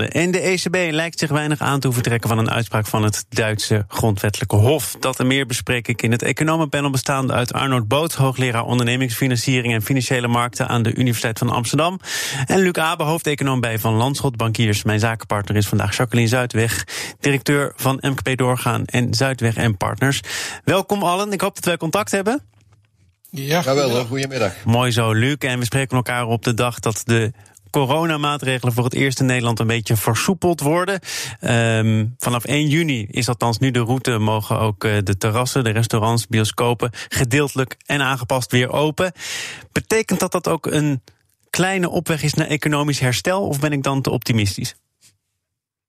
En de ECB lijkt zich weinig aan te hoeven trekken van een uitspraak van het Duitse grondwettelijke hof. Dat en meer bespreek ik in het economenpanel bestaande uit Arnold Boot, hoogleraar ondernemingsfinanciering en financiële markten aan de Universiteit van Amsterdam. En Luc Abe, hoofdeconoom bij Van Landschot Bankiers. Mijn zakenpartner is vandaag Jacqueline Zuidweg, directeur van MKP Doorgaan en Zuidweg en Partners. Welkom allen, ik hoop dat wij contact hebben. Ja, Jawel, goedemiddag. Mooi zo, Luc. En we spreken elkaar op de dag dat de coronamaatregelen voor het eerst in Nederland een beetje versoepeld worden. Um, vanaf 1 juni is althans nu de route, mogen ook uh, de terrassen, de restaurants, bioscopen gedeeltelijk en aangepast weer open. Betekent dat dat ook een kleine opweg is naar economisch herstel of ben ik dan te optimistisch?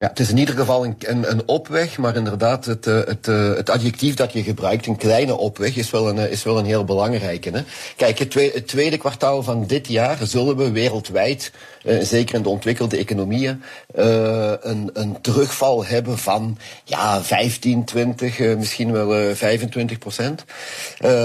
Ja, het is in ieder geval een, een, een opweg, maar inderdaad, het, eh, het, eh, het adjectief dat je gebruikt, een kleine opweg, is wel een, eh, is wel een heel belangrijke. Hè? Kijk, het, tweede, kwartaal van dit jaar zullen we wereldwijd, zeker in de ontwikkelde economieën, uh, een, een terugval hebben van ja, 15, 20, uh, misschien wel 25 procent.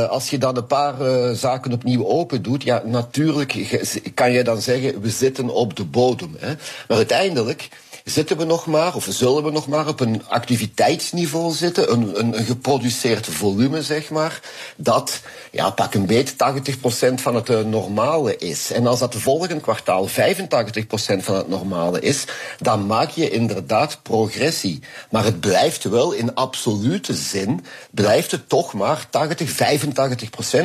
als je dan een paar zaken opnieuw open doet, ja, natuurlijk kan je dan zeggen, we zitten op de bodem. Hè? Maar uiteindelijk zitten we nog maar, of zullen we nog maar op een activiteitsniveau zitten, een, een, geproduceerd volume, zeg maar, dat, ja, pak een beetje 80% van het normale is. En als dat de volgende kwartaal 85% van het normale is, dan maak je inderdaad progressie. Maar het blijft wel in absolute zin, blijft het toch maar 80,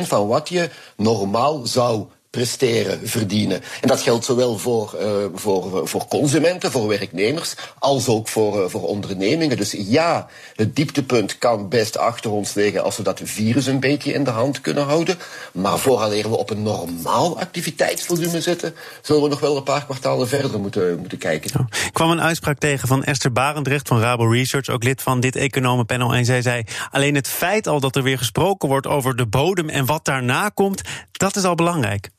85% van wat je normaal zou presteren, verdienen. En dat geldt zowel voor, uh, voor, voor consumenten, voor werknemers, als ook voor, uh, voor ondernemingen. Dus ja, het dieptepunt kan best achter ons liggen als we dat virus een beetje in de hand kunnen houden. Maar vooraleer we op een normaal activiteitsvolume zitten, zullen we nog wel een paar kwartalen verder moeten, moeten kijken. Ik kwam een uitspraak tegen van Esther Barendrecht van Rabo Research, ook lid van dit economenpanel. En zij zei: alleen het feit al dat er weer gesproken wordt over de bodem en wat daarna komt, dat is al belangrijk.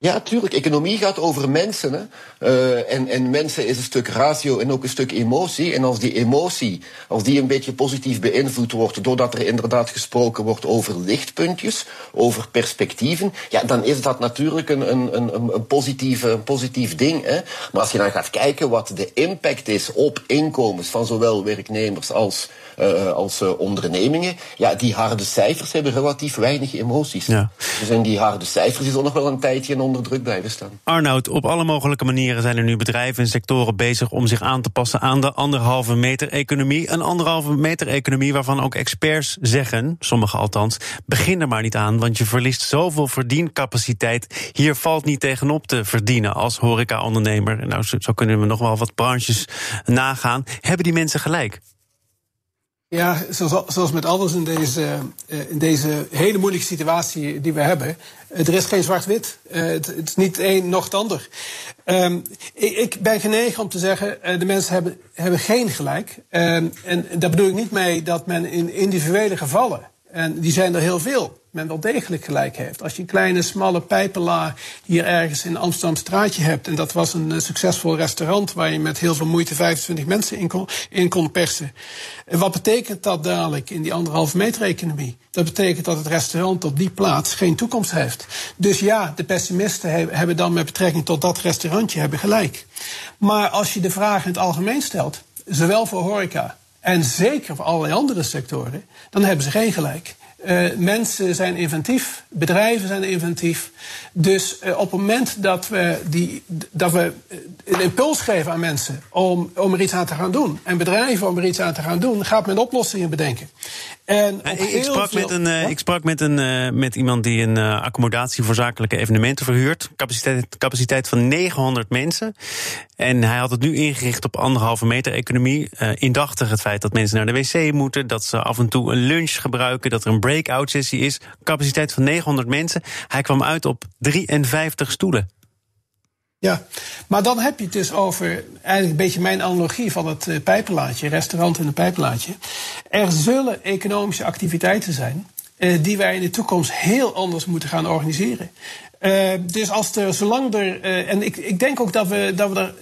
Ja, tuurlijk. Economie gaat over mensen. Hè. Uh, en, en mensen is een stuk ratio en ook een stuk emotie. En als die emotie, als die een beetje positief beïnvloed wordt, doordat er inderdaad gesproken wordt over lichtpuntjes, over perspectieven, ja, dan is dat natuurlijk een, een, een, een, positief, een positief ding. Hè. Maar als je dan gaat kijken wat de impact is op inkomens van zowel werknemers als uh, als uh, ondernemingen, ja, die harde cijfers hebben relatief weinig emoties. Ja. Dus in die harde cijfers is er nog wel een tijdje onder druk blijven staan. Arnoud, op alle mogelijke manieren zijn er nu bedrijven en sectoren bezig om zich aan te passen aan de anderhalve meter economie. Een anderhalve meter economie waarvan ook experts zeggen, sommigen althans, begin er maar niet aan, want je verliest zoveel verdiencapaciteit. Hier valt niet tegenop te verdienen als horeca-ondernemer. Nou, zo, zo kunnen we nog wel wat branches nagaan. Hebben die mensen gelijk? Ja, zoals, met alles in deze, uh, in deze hele moeilijke situatie die we hebben. Uh, er is geen zwart-wit. Uh, het, het, is niet een noch het ander. Um, ik, ben genegen om te zeggen, de mensen hebben, hebben geen gelijk. Um, en daar bedoel ik niet mee dat men in individuele gevallen, en die zijn er heel veel, men wel degelijk gelijk heeft. Als je een kleine, smalle pijpelaar hier ergens in Amsterdam straatje hebt... en dat was een succesvol restaurant waar je met heel veel moeite 25 mensen in kon, in kon persen. En wat betekent dat dadelijk in die anderhalve meter economie? Dat betekent dat het restaurant op die plaats geen toekomst heeft. Dus ja, de pessimisten hebben dan met betrekking tot dat restaurantje hebben gelijk. Maar als je de vraag in het algemeen stelt, zowel voor horeca... en zeker voor allerlei andere sectoren, dan hebben ze geen gelijk. Uh, mensen zijn inventief, bedrijven zijn inventief. Dus uh, op het moment dat we, die, dat we een impuls geven aan mensen om, om er iets aan te gaan doen, en bedrijven om er iets aan te gaan doen, gaat men oplossingen bedenken. En ik, sprak met een, uh, ik sprak met, een, met iemand die een accommodatie voor zakelijke evenementen verhuurt. Capaciteit, capaciteit van 900 mensen. En hij had het nu ingericht op anderhalve meter economie. indachtig het feit dat mensen naar de wc moeten, dat ze af en toe een lunch gebruiken, dat er een breakout sessie is. Capaciteit van 900 mensen. Hij kwam uit op 53 stoelen. Ja, maar dan heb je het dus over eigenlijk een beetje mijn analogie van het uh, pijpenlaadje, restaurant en een pijpenlaadje. Er zullen economische activiteiten zijn die wij in de toekomst heel anders moeten gaan organiseren. dus als er, zolang er. en ik, ik denk ook dat we, dat we er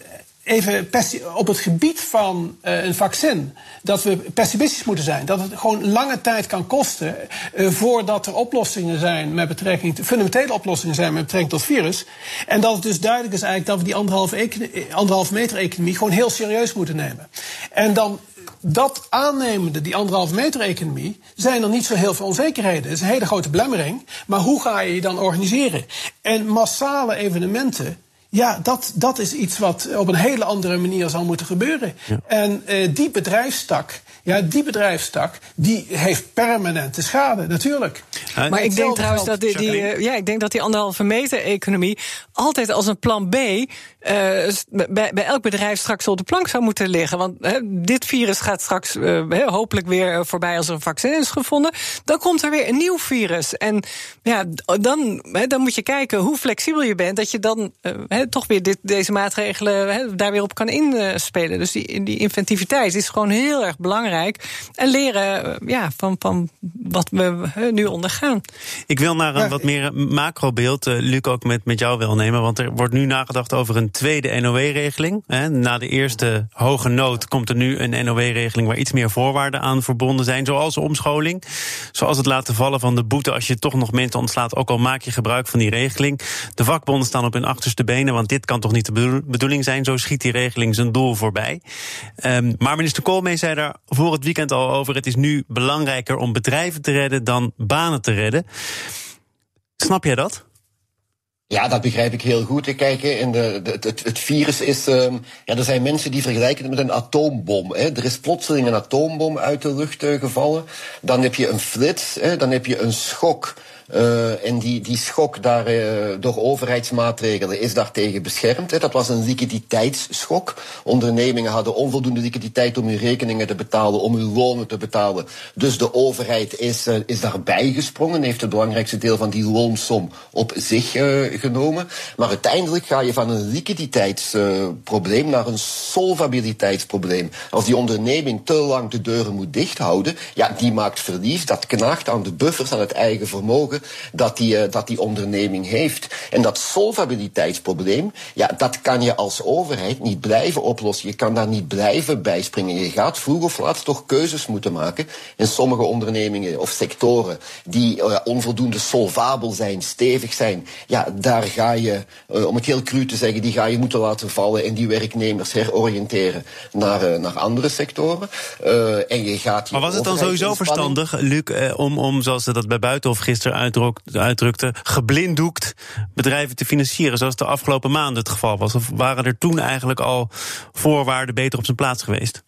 even op het gebied van uh, een vaccin, dat we pessimistisch moeten zijn. Dat het gewoon lange tijd kan kosten uh, voordat er oplossingen zijn met betrekking te, fundamentele oplossingen zijn met betrekking tot virus. En dat het dus duidelijk is eigenlijk dat we die anderhalve meter economie gewoon heel serieus moeten nemen. En dan dat aannemende, die anderhalve meter economie, zijn er niet zo heel veel onzekerheden. Het is een hele grote belemmering. Maar hoe ga je je dan organiseren? En massale evenementen ja, dat, dat is iets wat op een hele andere manier zal moeten gebeuren. En uh, die bedrijfstak, ja, die bedrijfstak, die heeft permanente schade, natuurlijk. maar ik denk trouwens dat die, die uh, ja, ik denk dat die anderhalve meter economie altijd als een plan B uh, bij, bij elk bedrijf straks op de plank zou moeten liggen. Want dit virus gaat straks hopelijk weer voorbij als er een vaccin is gevonden. Dan komt er weer een nieuw virus. En ja, dan, dan moet je kijken hoe flexibel je bent, dat je dan toch weer dit, deze maatregelen daar weer op kan inspelen. Dus die, die inventiviteit is gewoon heel erg belangrijk. En leren eh, ja, van, van wat we nu ondergaan. Ik wil naar een wat meer macrobeeld, uh, Luc, ook met, met jou wel nemen. Want er wordt nu nagedacht over een tweede NOW-regeling. Na de eerste hoge nood komt er nu een NOW-regeling waar iets meer voorwaarden aan verbonden zijn. Zoals omscholing, zoals het laten vallen van de boete als je toch nog mensen ontslaat. Ook al maak je gebruik van die regeling. De vakbonden staan op hun achterste benen want dit kan toch niet de bedoeling zijn. Zo schiet die regeling zijn doel voorbij. Um, maar minister Koolmees zei daar voor het weekend al over. Het is nu belangrijker om bedrijven te redden dan banen te redden. Snap jij dat? Ja, dat begrijp ik heel goed. Kijk, in de, de, het, virus is. Um, ja, er zijn mensen die vergelijken het met een atoombom. Hè. Er is plotseling een atoombom uit de lucht uh, gevallen. Dan heb je een flits, hè, dan heb je een schok. Uh, en die, die schok daar, uh, door overheidsmaatregelen is daartegen beschermd. Hè. Dat was een liquiditeitsschok. Ondernemingen hadden onvoldoende liquiditeit om hun rekeningen te betalen, om hun lonen te betalen. Dus de overheid is, uh, is daarbij gesprongen, heeft het belangrijkste deel van die loonsom op zich genomen. Maar uiteindelijk ga je van een liquiditeitsprobleem naar een solvabiliteitsprobleem. Als die onderneming te lang de deuren moet dichthouden, ja, die maakt verlies. Dat knaagt aan de buffers, aan het eigen vermogen dat die, uh, dat die onderneming heeft. En dat solvabiliteitsprobleem, ja, dat kan je als overheid niet blijven oplossen. Je kan daar niet blijven bijspringen. Je gaat vroeg of laat toch keuzes moeten maken. In sommige ondernemingen of sectoren die uh, onvoldoende solvabel zijn, stevig zijn, ja, daar ga je, uh, om het heel cru te zeggen, die ga je moeten laten vallen en die werknemers heroriënteren naar, naar andere sectoren. en je gaat je maar was het dan sowieso verstandig, Luc, om, om, zoals ze dat bij Buitenhof gisteren uitdrukte, geblinddoekt bedrijven te financieren, zoals de afgelopen maanden het geval was? Of waren er toen eigenlijk al voorwaarden beter op zijn plaats geweest?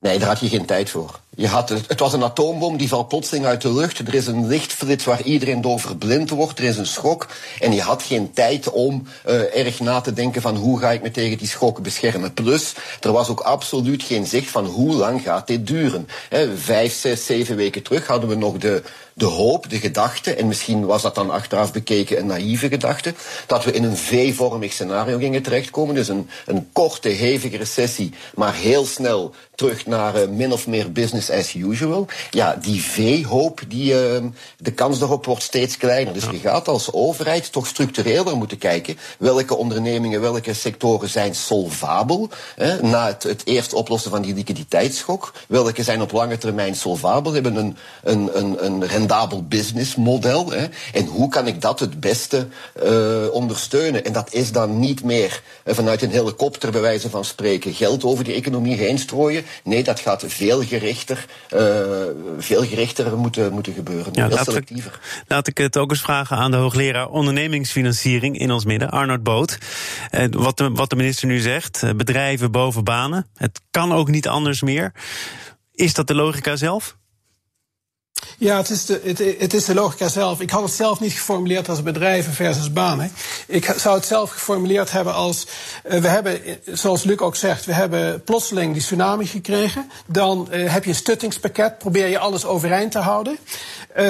Nee, daar had je geen tijd voor. Je had, het was een atoombom, die valt plotseling uit de lucht. Er is een lichtflits waar iedereen door verblind wordt. Er is een schok. En je had geen tijd om uh, erg na te denken van hoe ga ik me tegen die schok beschermen. Plus, er was ook absoluut geen zicht van hoe lang gaat dit duren. Vijf, zes, zeven weken terug hadden we nog de, de hoop, de gedachte, en misschien was dat dan achteraf bekeken een naïeve gedachte, dat we in een V-vormig scenario gingen terechtkomen. Dus een, een korte, hevige recessie, maar heel snel terug naar uh, min of meer business as usual. Ja, die V-hoop, die, uh, de kans daarop wordt steeds kleiner. Dus je gaat als overheid toch structureler moeten kijken welke ondernemingen, welke sectoren zijn solvabel hè, na het, het eerst oplossen van die liquiditeitsschok. Welke zijn op lange termijn solvabel, hebben een, een, een, een rendabel businessmodel. Hè, en hoe kan ik dat het beste uh, ondersteunen? En dat is dan niet meer uh, vanuit een helikopter, bij wijze van spreken, geld over die economie heen strooien. Nee, dat gaat veel gerichter, uh, veel gerichter moeten, moeten gebeuren. Ja, laat selectiever. Ik, laat ik het ook eens vragen aan de hoogleraar ondernemingsfinanciering in ons midden, Arnold Boot. Uh, wat, de, wat de minister nu zegt, bedrijven boven banen. Het kan ook niet anders meer. Is dat de logica zelf? Ja, het is, de, het, is de logica zelf. Ik had het zelf niet geformuleerd als bedrijven versus banen. Ik zou het zelf geformuleerd hebben als... Uh, we hebben, zoals Luc ook zegt, we hebben plotseling die tsunami gekregen. Dan uh, heb je een stuttingspakket, probeer je alles overeind te houden.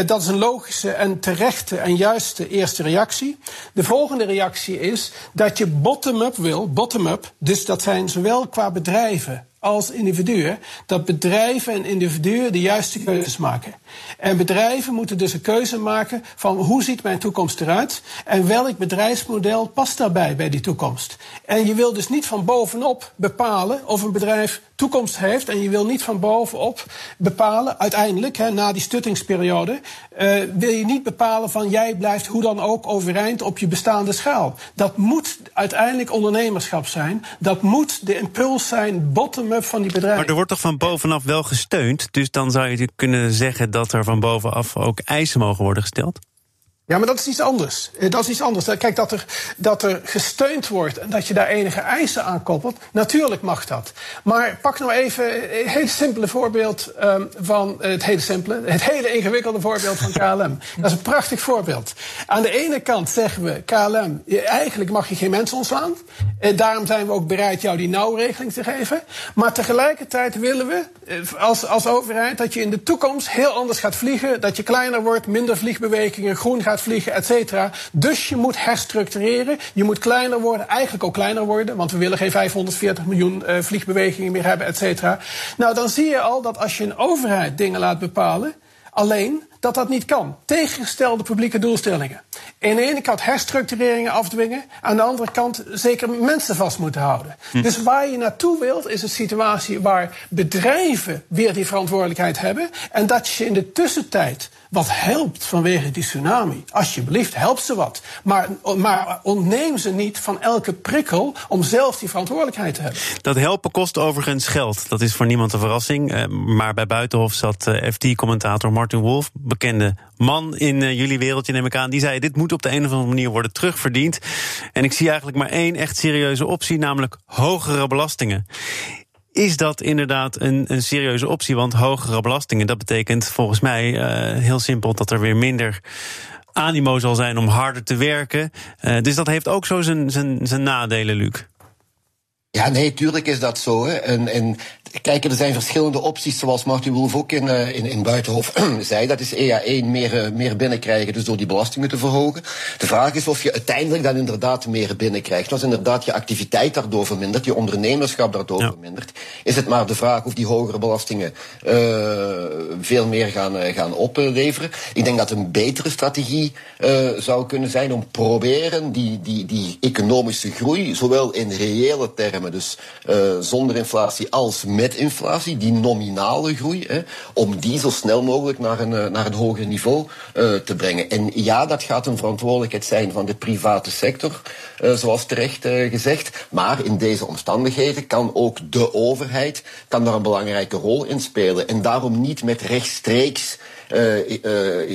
Dat is een logische en terechte en juiste eerste reactie. De volgende reactie is dat je bottom-up wil, bottom-up. Dus dat zijn zowel qua bedrijven als individuen dat bedrijven en individuen de juiste keuzes maken. En bedrijven moeten dus een keuze maken van hoe ziet mijn toekomst eruit en welk bedrijfsmodel past daarbij bij die toekomst. En je wil dus niet van bovenop bepalen of een bedrijf toekomst heeft. En je wil niet van bovenop bepalen, uiteindelijk, hè, na die stuttingsperiode, uh, wil je niet bepalen van jij blijft hoe dan ook overeind op je bestaande schaal. Dat moet uiteindelijk ondernemerschap zijn. Dat moet de impuls zijn, bottom-up van die bedrijven. Maar er wordt toch van bovenaf wel gesteund? Dus dan zou je kunnen zeggen dat er van bovenaf ook eisen mogen worden gesteld? Ja, maar dat is iets anders. Eh, dat is iets anders. Kijk, dat er, dat er gesteund wordt en dat je daar enige eisen aan koppelt, natuurlijk mag dat. Maar pak nou even een heel simpele voorbeeld um, van het hele simpele, het hele ingewikkelde voorbeeld van KLM. Dat is een prachtig voorbeeld. Aan de ene kant zeggen we, KLM, eigenlijk mag je geen mensen ontslaan. En eh, daarom zijn we ook bereid jou die nauwregeling te geven. Maar tegelijkertijd willen we eh, als, als overheid dat je in de toekomst heel anders gaat vliegen, dat je kleiner wordt, minder vliegbewegingen, groen gaat vliegen, et cetera. Dus je moet herstructureren. Je moet kleiner worden, eigenlijk ook kleiner worden, want we willen geen 540 miljoen uh, vliegbewegingen meer hebben, et cetera. Nou, dan zie je al dat als je een overheid dingen laat bepalen, alleen dat dat niet kan. Tegengestelde publieke doelstellingen. Aan de ene kant herstructureringen afdwingen, aan de andere kant zeker mensen vast moeten houden. Hm. Dus waar je naartoe wilt, is een situatie waar bedrijven weer die verantwoordelijkheid hebben en dat je in de tussentijd wat helpt vanwege die tsunami. Alsjeblieft, help ze wat. Maar, maar ontneem ze niet van elke prikkel om zelf die verantwoordelijkheid te hebben. Dat helpen kost overigens geld. Dat is voor niemand een verrassing. Eh, maar bij Buitenhof zat eh, FT-commentator Martin Wolf, bekende man in eh, jullie wereldje, neem ik aan. Die zei: Dit moet op de een of andere manier worden terugverdiend. En ik zie eigenlijk maar één echt serieuze optie, namelijk hogere belastingen is dat inderdaad een, een serieuze optie. Want hogere belastingen, dat betekent volgens mij uh, heel simpel dat er weer minder animo zal zijn om harder te werken. Uh, dus dat heeft ook zo zijn, zijn, zijn nadelen, Luc. Ja, nee, tuurlijk is dat zo. Hè. En, en kijk, er zijn verschillende opties, zoals Martin Wolf ook in, uh, in, in Buitenhof zei. Dat is EA1 meer, uh, meer binnenkrijgen, dus door die belastingen te verhogen. De vraag is of je uiteindelijk dan inderdaad meer binnenkrijgt. Als inderdaad je activiteit daardoor vermindert, je ondernemerschap daardoor ja. vermindert, is het maar de vraag of die hogere belastingen uh, veel meer gaan, gaan opleveren. Ik denk dat een betere strategie zou kunnen zijn om proberen die, die, die economische groei, zowel in reële termen, dus zonder inflatie als met met inflatie, die nominale groei, hè, om die zo snel mogelijk naar een, eh, naar een hoger niveau uh, te brengen. En ja, dat gaat een verantwoordelijkheid zijn van de private sector, uh, zoals terecht gezegd. Maar in deze omstandigheden kan ook de overheid kan daar een belangrijke rol in spelen. En daarom niet met rechtstreeks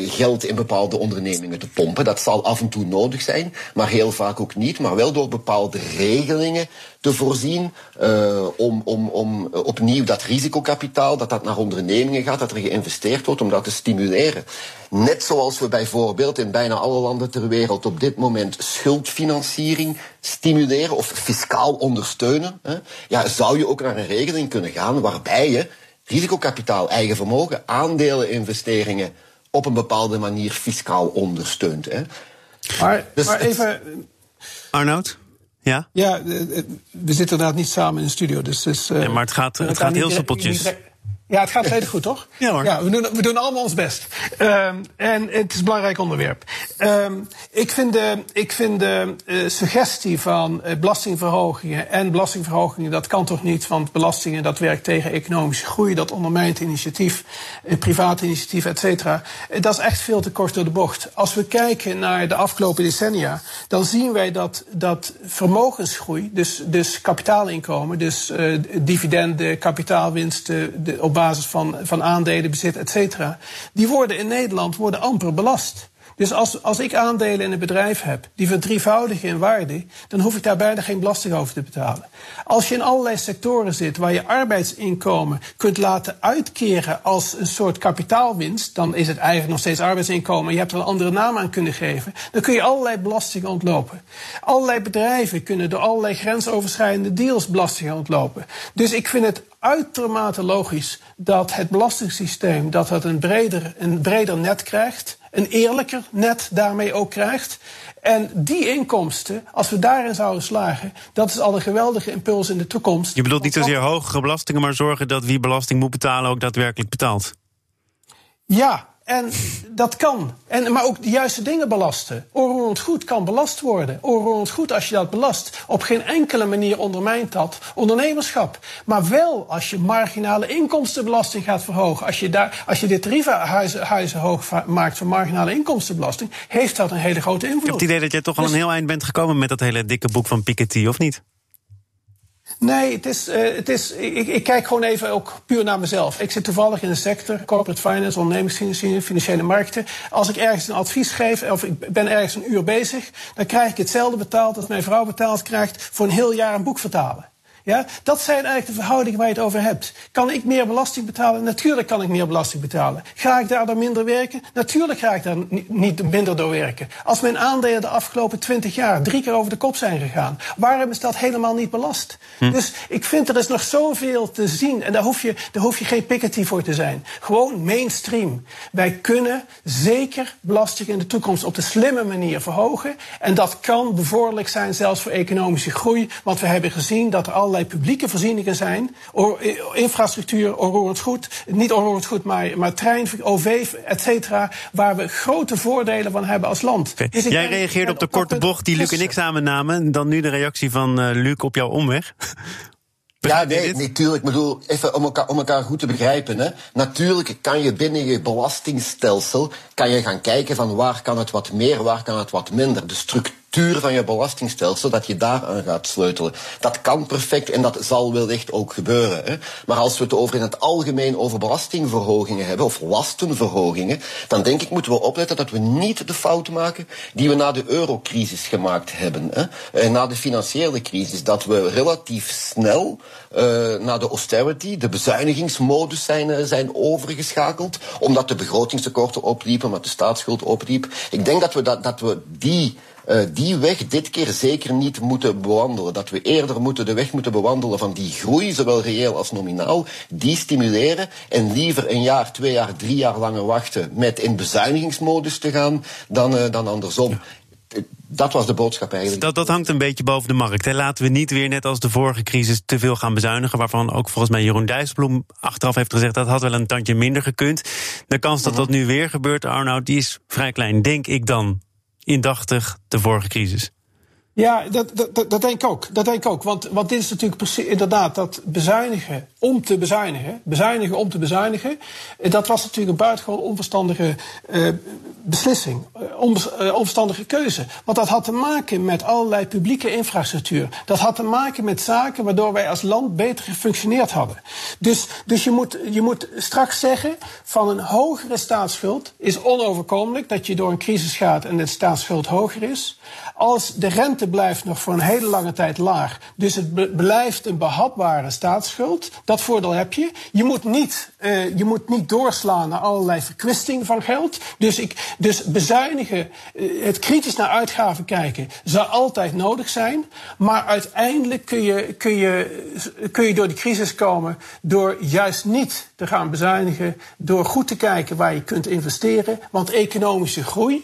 geld in bepaalde ondernemingen te pompen. Dat zal af en toe nodig zijn, maar heel vaak ook niet. Maar wel door bepaalde regelingen te voorzien uh, om, om, om opnieuw dat risicokapitaal, dat dat naar ondernemingen gaat, dat er geïnvesteerd wordt, om dat te stimuleren. Net zoals we bijvoorbeeld in bijna alle landen ter wereld op dit moment schuldfinanciering stimuleren of fiscaal ondersteunen, hè, ja, zou je ook naar een regeling kunnen gaan waarbij je risicokapitaal, eigen vermogen, aandeleninvesteringen op een bepaalde manier fiscaal ondersteunt. Hè. Maar, dus maar even. Arnoud? Ja? Ja, we zitten inderdaad niet samen in de studio. Dus, dus, ja, maar het gaat, het gaat heel soepeltjes. Ja, het gaat redelijk goed, toch? Ja hoor. Ja, we, doen, we doen allemaal ons best. Um, en het is een belangrijk onderwerp. Um, ik vind de, ik vind de uh, suggestie van uh, belastingverhogingen en belastingverhogingen, dat kan toch niet, want belastingen dat werkt tegen economische groei, dat ondermijnt initiatief, uh, privaat initiatief, et cetera. dat is echt veel te kort door de bocht. Als we kijken naar de afgelopen decennia, dan zien wij dat, dat vermogensgroei, dus, dus kapitaalinkomen, dus dividenden, kapitaalwinsten, de, op basis van, van aandelenbezit, et cetera, die worden in Nederland worden amper belast. Dus als, als ik aandelen in een bedrijf heb die verdrievoudigen in waarde, dan hoef ik daar bijna geen belasting over te betalen. Als je in allerlei sectoren zit waar je arbeidsinkomen kunt laten uitkeren als een soort kapitaalwinst, dan is het eigenlijk nog steeds arbeidsinkomen. Je hebt er een andere naam aan kunnen geven. Dan kun je allerlei belastingen ontlopen. Allerlei bedrijven kunnen door allerlei grensoverschrijdende deals belastingen ontlopen. Dus ik vind het uitermate logisch dat het belastingssysteem dat dat een, breder, een breder net krijgt. Een eerlijker net daarmee ook krijgt. En die inkomsten, als we daarin zouden slagen, dat is al een geweldige impuls in de toekomst. Je bedoelt niet zozeer hogere belastingen, maar zorgen dat wie belasting moet betalen ook daadwerkelijk betaalt? Ja, en dat kan. En, maar ook de juiste dingen belasten. Onroerend goed kan belast worden. Onroerend goed, als je dat belast, op geen enkele manier ondermijnt dat ondernemerschap. Maar wel als je marginale inkomstenbelasting gaat verhogen. Als je, daar, als je de tarievenhuizen huizen hoog maakt voor marginale inkomstenbelasting, heeft dat een hele grote invloed. Ik heb het idee dat je toch al dus- een heel eind bent gekomen met dat hele dikke boek van Piketty, of niet? Nee, het is, uh, het is, ik, ik, kijk gewoon even ook puur naar mezelf. Ik zit toevallig in de sector, corporate finance, ondernemingsfinanciering, financiële markten. Als ik ergens een advies geef, of ik ben ergens een uur bezig, dan krijg ik hetzelfde betaald als mijn vrouw betaald krijgt voor een heel jaar een boek vertalen. Ja, dat zijn eigenlijk de verhoudingen waar je het over hebt. Kan ik meer belasting betalen? Natuurlijk kan ik meer belasting betalen. Ga ik daardoor minder werken? Natuurlijk ga ik daar niet minder door werken. Als mijn aandelen de afgelopen twintig jaar drie keer over de kop zijn gegaan, waarom is dat helemaal niet belast? Hm. Dus ik vind er is nog zoveel te zien en daar hoef je, daar hoef je geen Piketty voor te zijn. Gewoon mainstream. Wij kunnen zeker belasting in de toekomst op de slimme manier verhogen. En dat kan bevorderlijk zijn zelfs voor economische groei. Want we hebben gezien dat er allerlei publieke voorzieningen zijn. Infrastructuur, onroerend goed. Niet onroerend goed, maar, maar trein, OV, et cetera. Waar we grote voordelen van hebben als land. Dus Jij reageerde op de korte bocht die Luc en ik samen namen. Dan nu de reactie van uh, Luc op jouw omweg. Ja, nee, natuurlijk. Ik bedoel, even om elkaar, om elkaar goed te begrijpen. Hè. Natuurlijk kan je binnen je belastingstelsel kan je gaan kijken van waar kan het wat meer, waar kan het wat minder. De structuur structuur van je belastingstelsel, dat je daaraan gaat sleutelen. Dat kan perfect en dat zal wellicht ook gebeuren. Hè. Maar als we het over in het algemeen over belastingverhogingen hebben, of lastenverhogingen, dan denk ik moeten we opletten dat we niet de fout maken die we na de eurocrisis gemaakt hebben. Hè. En na de financiële crisis, dat we relatief snel uh, naar de austerity, de bezuinigingsmodus zijn, uh, zijn overgeschakeld, omdat de begrotingstekorten opliepen, omdat de staatsschuld opliep. Ik denk dat we, dat, dat we die uh, die weg dit keer zeker niet moeten bewandelen. Dat we eerder moeten de weg moeten bewandelen van die groei, zowel reëel als nominaal, die stimuleren en liever een jaar, twee jaar, drie jaar langer wachten met in bezuinigingsmodus te gaan dan, uh, dan andersom. Dat was de boodschap eigenlijk. Dat, dat hangt een beetje boven de markt. Hè. Laten we niet weer, net als de vorige crisis, te veel gaan bezuinigen. Waarvan ook volgens mij Jeroen Dijsselbloem achteraf heeft gezegd... dat had wel een tandje minder gekund. De kans dat dat nu weer gebeurt, Arnoud, die is vrij klein, denk ik dan indachtig de vorige crisis. Ja, dat, dat, dat, denk ik ook. Dat denk ik ook. Want, dit is natuurlijk precies, inderdaad dat bezuinigen om te bezuinigen. Bezuinigen om te bezuinigen. Eh, dat was natuurlijk een buitengewoon onverstandige uh, beslissing. Uh, onverstandige keuze. Want dat had te maken met allerlei publieke infrastructuur. Dat had te maken met zaken waardoor wij als land beter gefunctioneerd hadden. Dus, dus je, moet, je moet straks zeggen: van een hogere staatsschuld is onoverkomelijk dat je door een crisis gaat en de staatsschuld hoger is. Als de rente blijft nog voor een hele lange tijd laag, dus het blijft een behapbare staatsschuld, dat voordeel heb je. Je moet niet, uh, je moet niet doorslaan naar allerlei verkwisting van geld. Dus, ik, dus bezuinigen, uh, het kritisch naar uitgaven kijken, zal altijd nodig zijn. Maar uiteindelijk kun je, kun, je, kun je door die crisis komen door juist niet te gaan bezuinigen, door goed te kijken waar je kunt investeren. Want economische groei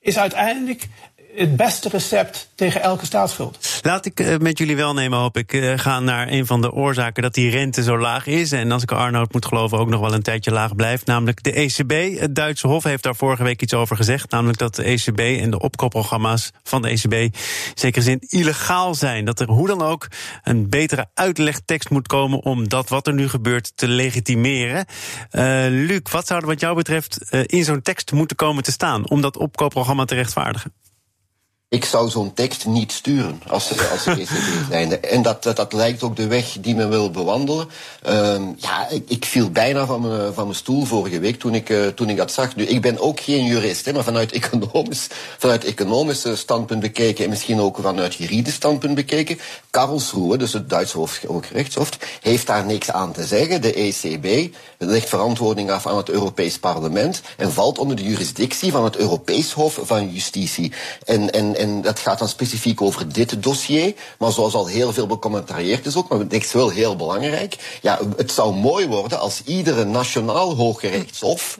is uiteindelijk het beste recept tegen elke staatsschuld. Laat ik eh, met jullie wel nemen, hoop ik, uh, gaan naar een van de oorzaken dat die rente zo laag is. En als ik Arnoud moet geloven, ook nog wel een tijdje laag blijft. Namelijk de ECB. Het Duitse Hof heeft daar vorige week iets over gezegd. Namelijk dat de ECB en de opkoopprogramma's van de ECB in zekere zin illegaal zijn. Dat er hoe dan ook een betere uitlegtekst moet komen om dat wat er nu gebeurt te legitimeren. Uh, Luc, wat zou er wat jou betreft in zo'n tekst moeten komen te staan om dat opkoopprogramma te rechtvaardigen? Ik zou zo'n tekst niet sturen als, als ECB zijnde. En dat, dat, lijkt ook de weg die men wil bewandelen. Um, ja, ik, ik, viel bijna van mijn, van mijn stoel vorige week toen ik, uh, toen ik dat zag. Nu, ik ben ook geen jurist, hè, maar vanuit economisch, vanuit economisch standpunt bekeken en misschien ook vanuit juridisch standpunt bekeken. Karlsruhe, dus het Duitse Hooggerechtshof, heeft daar niks aan te zeggen. De ECB legt verantwoording af aan het Europees Parlement en valt onder de jurisdictie van het Europees Hof van Justitie. En, en en dat gaat dan specifiek over dit dossier. Maar zoals al heel veel becommentarieerd is ook, maar het is wel heel belangrijk. Ja, het zou mooi worden als iedere nationaal hooggerechtshof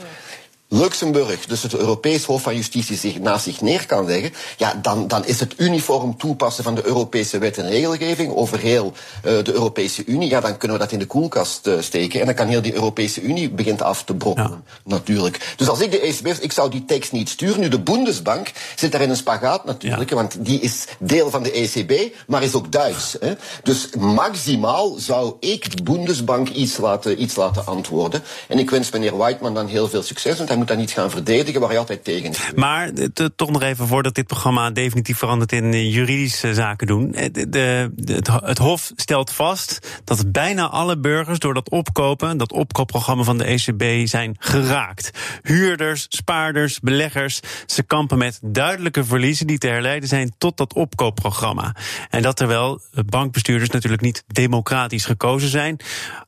Luxemburg, dus het Europees Hof van Justitie, zich naast zich neer kan leggen, ja, dan, dan is het uniform toepassen van de Europese wet en regelgeving over heel uh, de Europese Unie. Ja, dan kunnen we dat in de koelkast uh, steken en dan kan heel die Europese Unie begint af te brokkelen, ja. natuurlijk. Dus als ik de ECB, ik zou die tekst niet sturen. Nu, de Bundesbank zit daar in een spagaat natuurlijk, ja. want die is deel van de ECB, maar is ook Duits. Hè. Dus maximaal zou ik de Bundesbank iets laten, iets laten antwoorden. En ik wens meneer Whiteman dan heel veel succes, want hij moet dat niet gaan verdedigen waar hij altijd tegen is. Maar de, toch nog even voordat dit programma definitief verandert in eh, juridische zaken doen. Eh, de, het, het, Hof stelt vast dat bijna alle burgers door dat opkopen, dat opkoopprogramma van de ECB, zijn geraakt. Huurders, spaarders, beleggers, ze kampen met duidelijke verliezen die te herleiden zijn tot dat opkoopprogramma. En dat terwijl bankbestuurders natuurlijk niet democratisch gekozen zijn.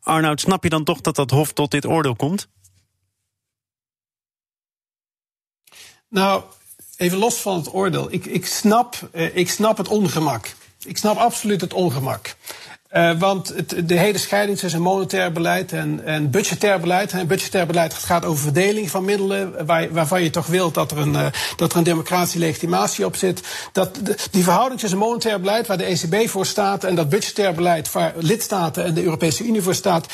Arnoud, snap je dan toch dat dat Hof tot dit oordeel komt? Nou, even los van het oordeel. Ik, ik, snap, uh, ik snap het ongemak. Ik snap absoluut het ongemak. Uh, want het, de hele scheiding tussen monetair beleid en, en budgetair beleid. En budgetair beleid gaat over verdeling van middelen. Waar, waarvan je toch wilt dat er een, uh, dat er een democratische legitimatie op zit. Dat, de, die verhouding tussen monetair beleid, waar de ECB voor staat. en dat budgetair beleid, waar lidstaten en de Europese Unie voor staat.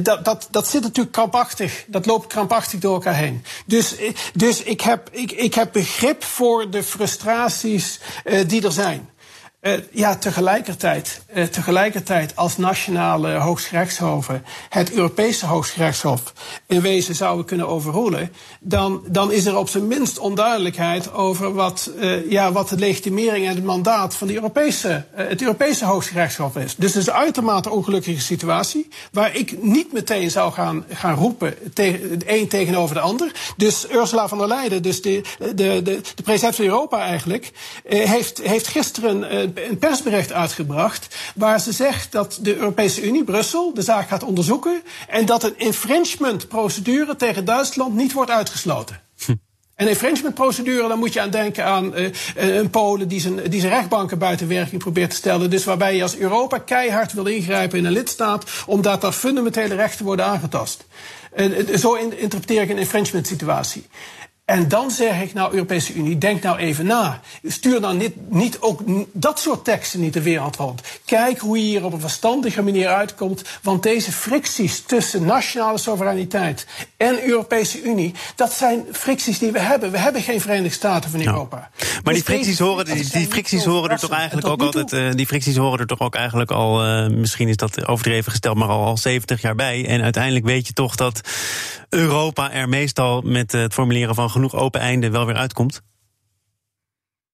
dat, dat, dat zit natuurlijk krampachtig. Dat loopt krampachtig door elkaar heen. Dus, dus ik, heb, ik, ik heb begrip voor de frustraties uh, die er zijn. Uh, ja, tegelijkertijd, uh, tegelijkertijd als nationale hooggerechtshoven het Europese hooggerechtshof in wezen zouden kunnen overroelen, dan, dan is er op zijn minst onduidelijkheid over wat, uh, ja, wat de legitimering en het mandaat van de Europese, het Europese hooggerechtshof is. Dus het is een uitermate ongelukkige situatie, waar ik niet meteen zou gaan, gaan roepen tegen, de een tegenover de ander. Dus Ursula von der Leyen, dus de, de, de, de president van Europa eigenlijk, heeft, heeft gisteren een persbericht uitgebracht. waar ze zegt dat de Europese Unie, Brussel, de zaak gaat onderzoeken. en dat een infringement-procedure tegen Duitsland niet wordt uitgesloten. Hm. Een infringement-procedure, dan moet je aan denken aan uh, een Polen die zijn, die zijn rechtbanken buiten werking probeert te stellen. Dus waarbij je als Europa keihard wil ingrijpen in een lidstaat, omdat daar fundamentele rechten worden aangetast. Uh, zo interpreteer ik een infringement-situatie. En dan zeg ik, nou, Europese Unie, denk nou even na. Stuur dan niet, niet ook dat soort teksten niet de wereld rond. Kijk hoe je hier op een verstandige manier uitkomt. Want deze fricties tussen nationale soevereiniteit en Europese Unie, dat zijn fricties die we hebben. We hebben geen Verenigde Staten van Europa. Nou, maar die dus fricties horen, die, die fricties horen er toch eigenlijk ook altijd. Uh, die fricties horen er toch ook eigenlijk al, uh, misschien is dat overdreven gesteld, maar al, al 70 jaar bij. En uiteindelijk weet je toch dat Europa er meestal met het formuleren van genoeg open einden wel weer uitkomt?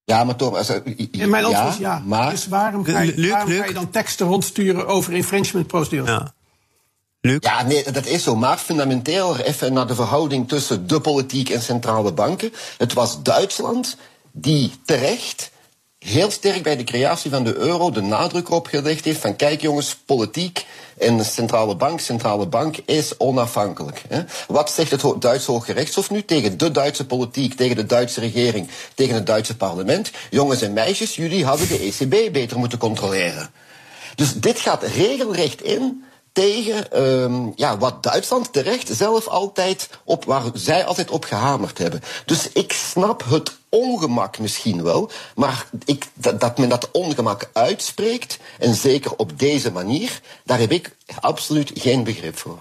Ja, maar toch. Also, en mijn antwoord is ja. Maar... Dus waarom, ga je, Luc, waarom Luc? ga je dan teksten rondsturen over infringement procedures? Ja. Luc? Ja, nee, dat is zo. Maar fundamenteel even naar de verhouding tussen de politiek en centrale banken. Het was Duitsland die terecht heel sterk bij de creatie van de euro de nadruk erop gelegd heeft van kijk jongens, politiek en de centrale bank, centrale bank is onafhankelijk. Hè. Wat zegt het Duitse Hoge Rechtshof nu tegen de Duitse politiek, tegen de Duitse regering, tegen het Duitse parlement? Jongens en meisjes, jullie hadden de ECB beter moeten controleren. Dus dit gaat regelrecht in tegen um, ja, wat Duitsland terecht zelf altijd op, waar zij altijd op gehamerd hebben. Dus ik snap het ongemak misschien wel, maar ik, dat, men dat ongemak uitspreekt, en zeker op deze manier, daar heb ik absoluut geen begrip voor.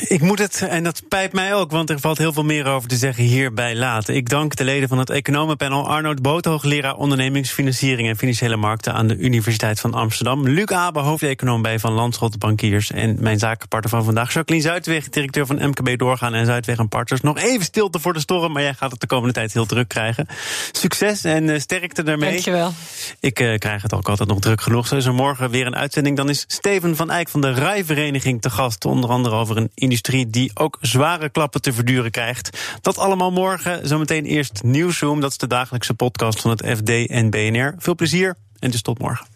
Ik moet het, en dat pijpt mij ook, want er valt heel veel meer over te zeggen hierbij laten. Ik dank de leden van het economenpanel Arnoud Boot, hoogleraar ondernemingsfinanciering en financiële markten aan de Universiteit van Amsterdam. Luc Abe, hoofdeconoom bij Van Landschot Bankiers. En mijn zakenpartner van vandaag, Jacqueline Zuidweg, directeur van MKB Doorgaan en Zuidweg en Partners. Nog even stilte voor de storm, maar jij gaat het de komende tijd heel druk krijgen. Succes en uh, sterkte daarmee. Dankjewel. Ik uh, krijg het ook altijd nog druk genoeg. Zo is er morgen weer een uitzending. Dan is Steven van Eyck van de Rijvereniging te gast. Onder andere over een industrie die ook zware klappen te verduren krijgt. Dat allemaal morgen. Zometeen eerst Nieuwsroom. Dat is de dagelijkse podcast van het FD en BNR. Veel plezier en dus tot morgen.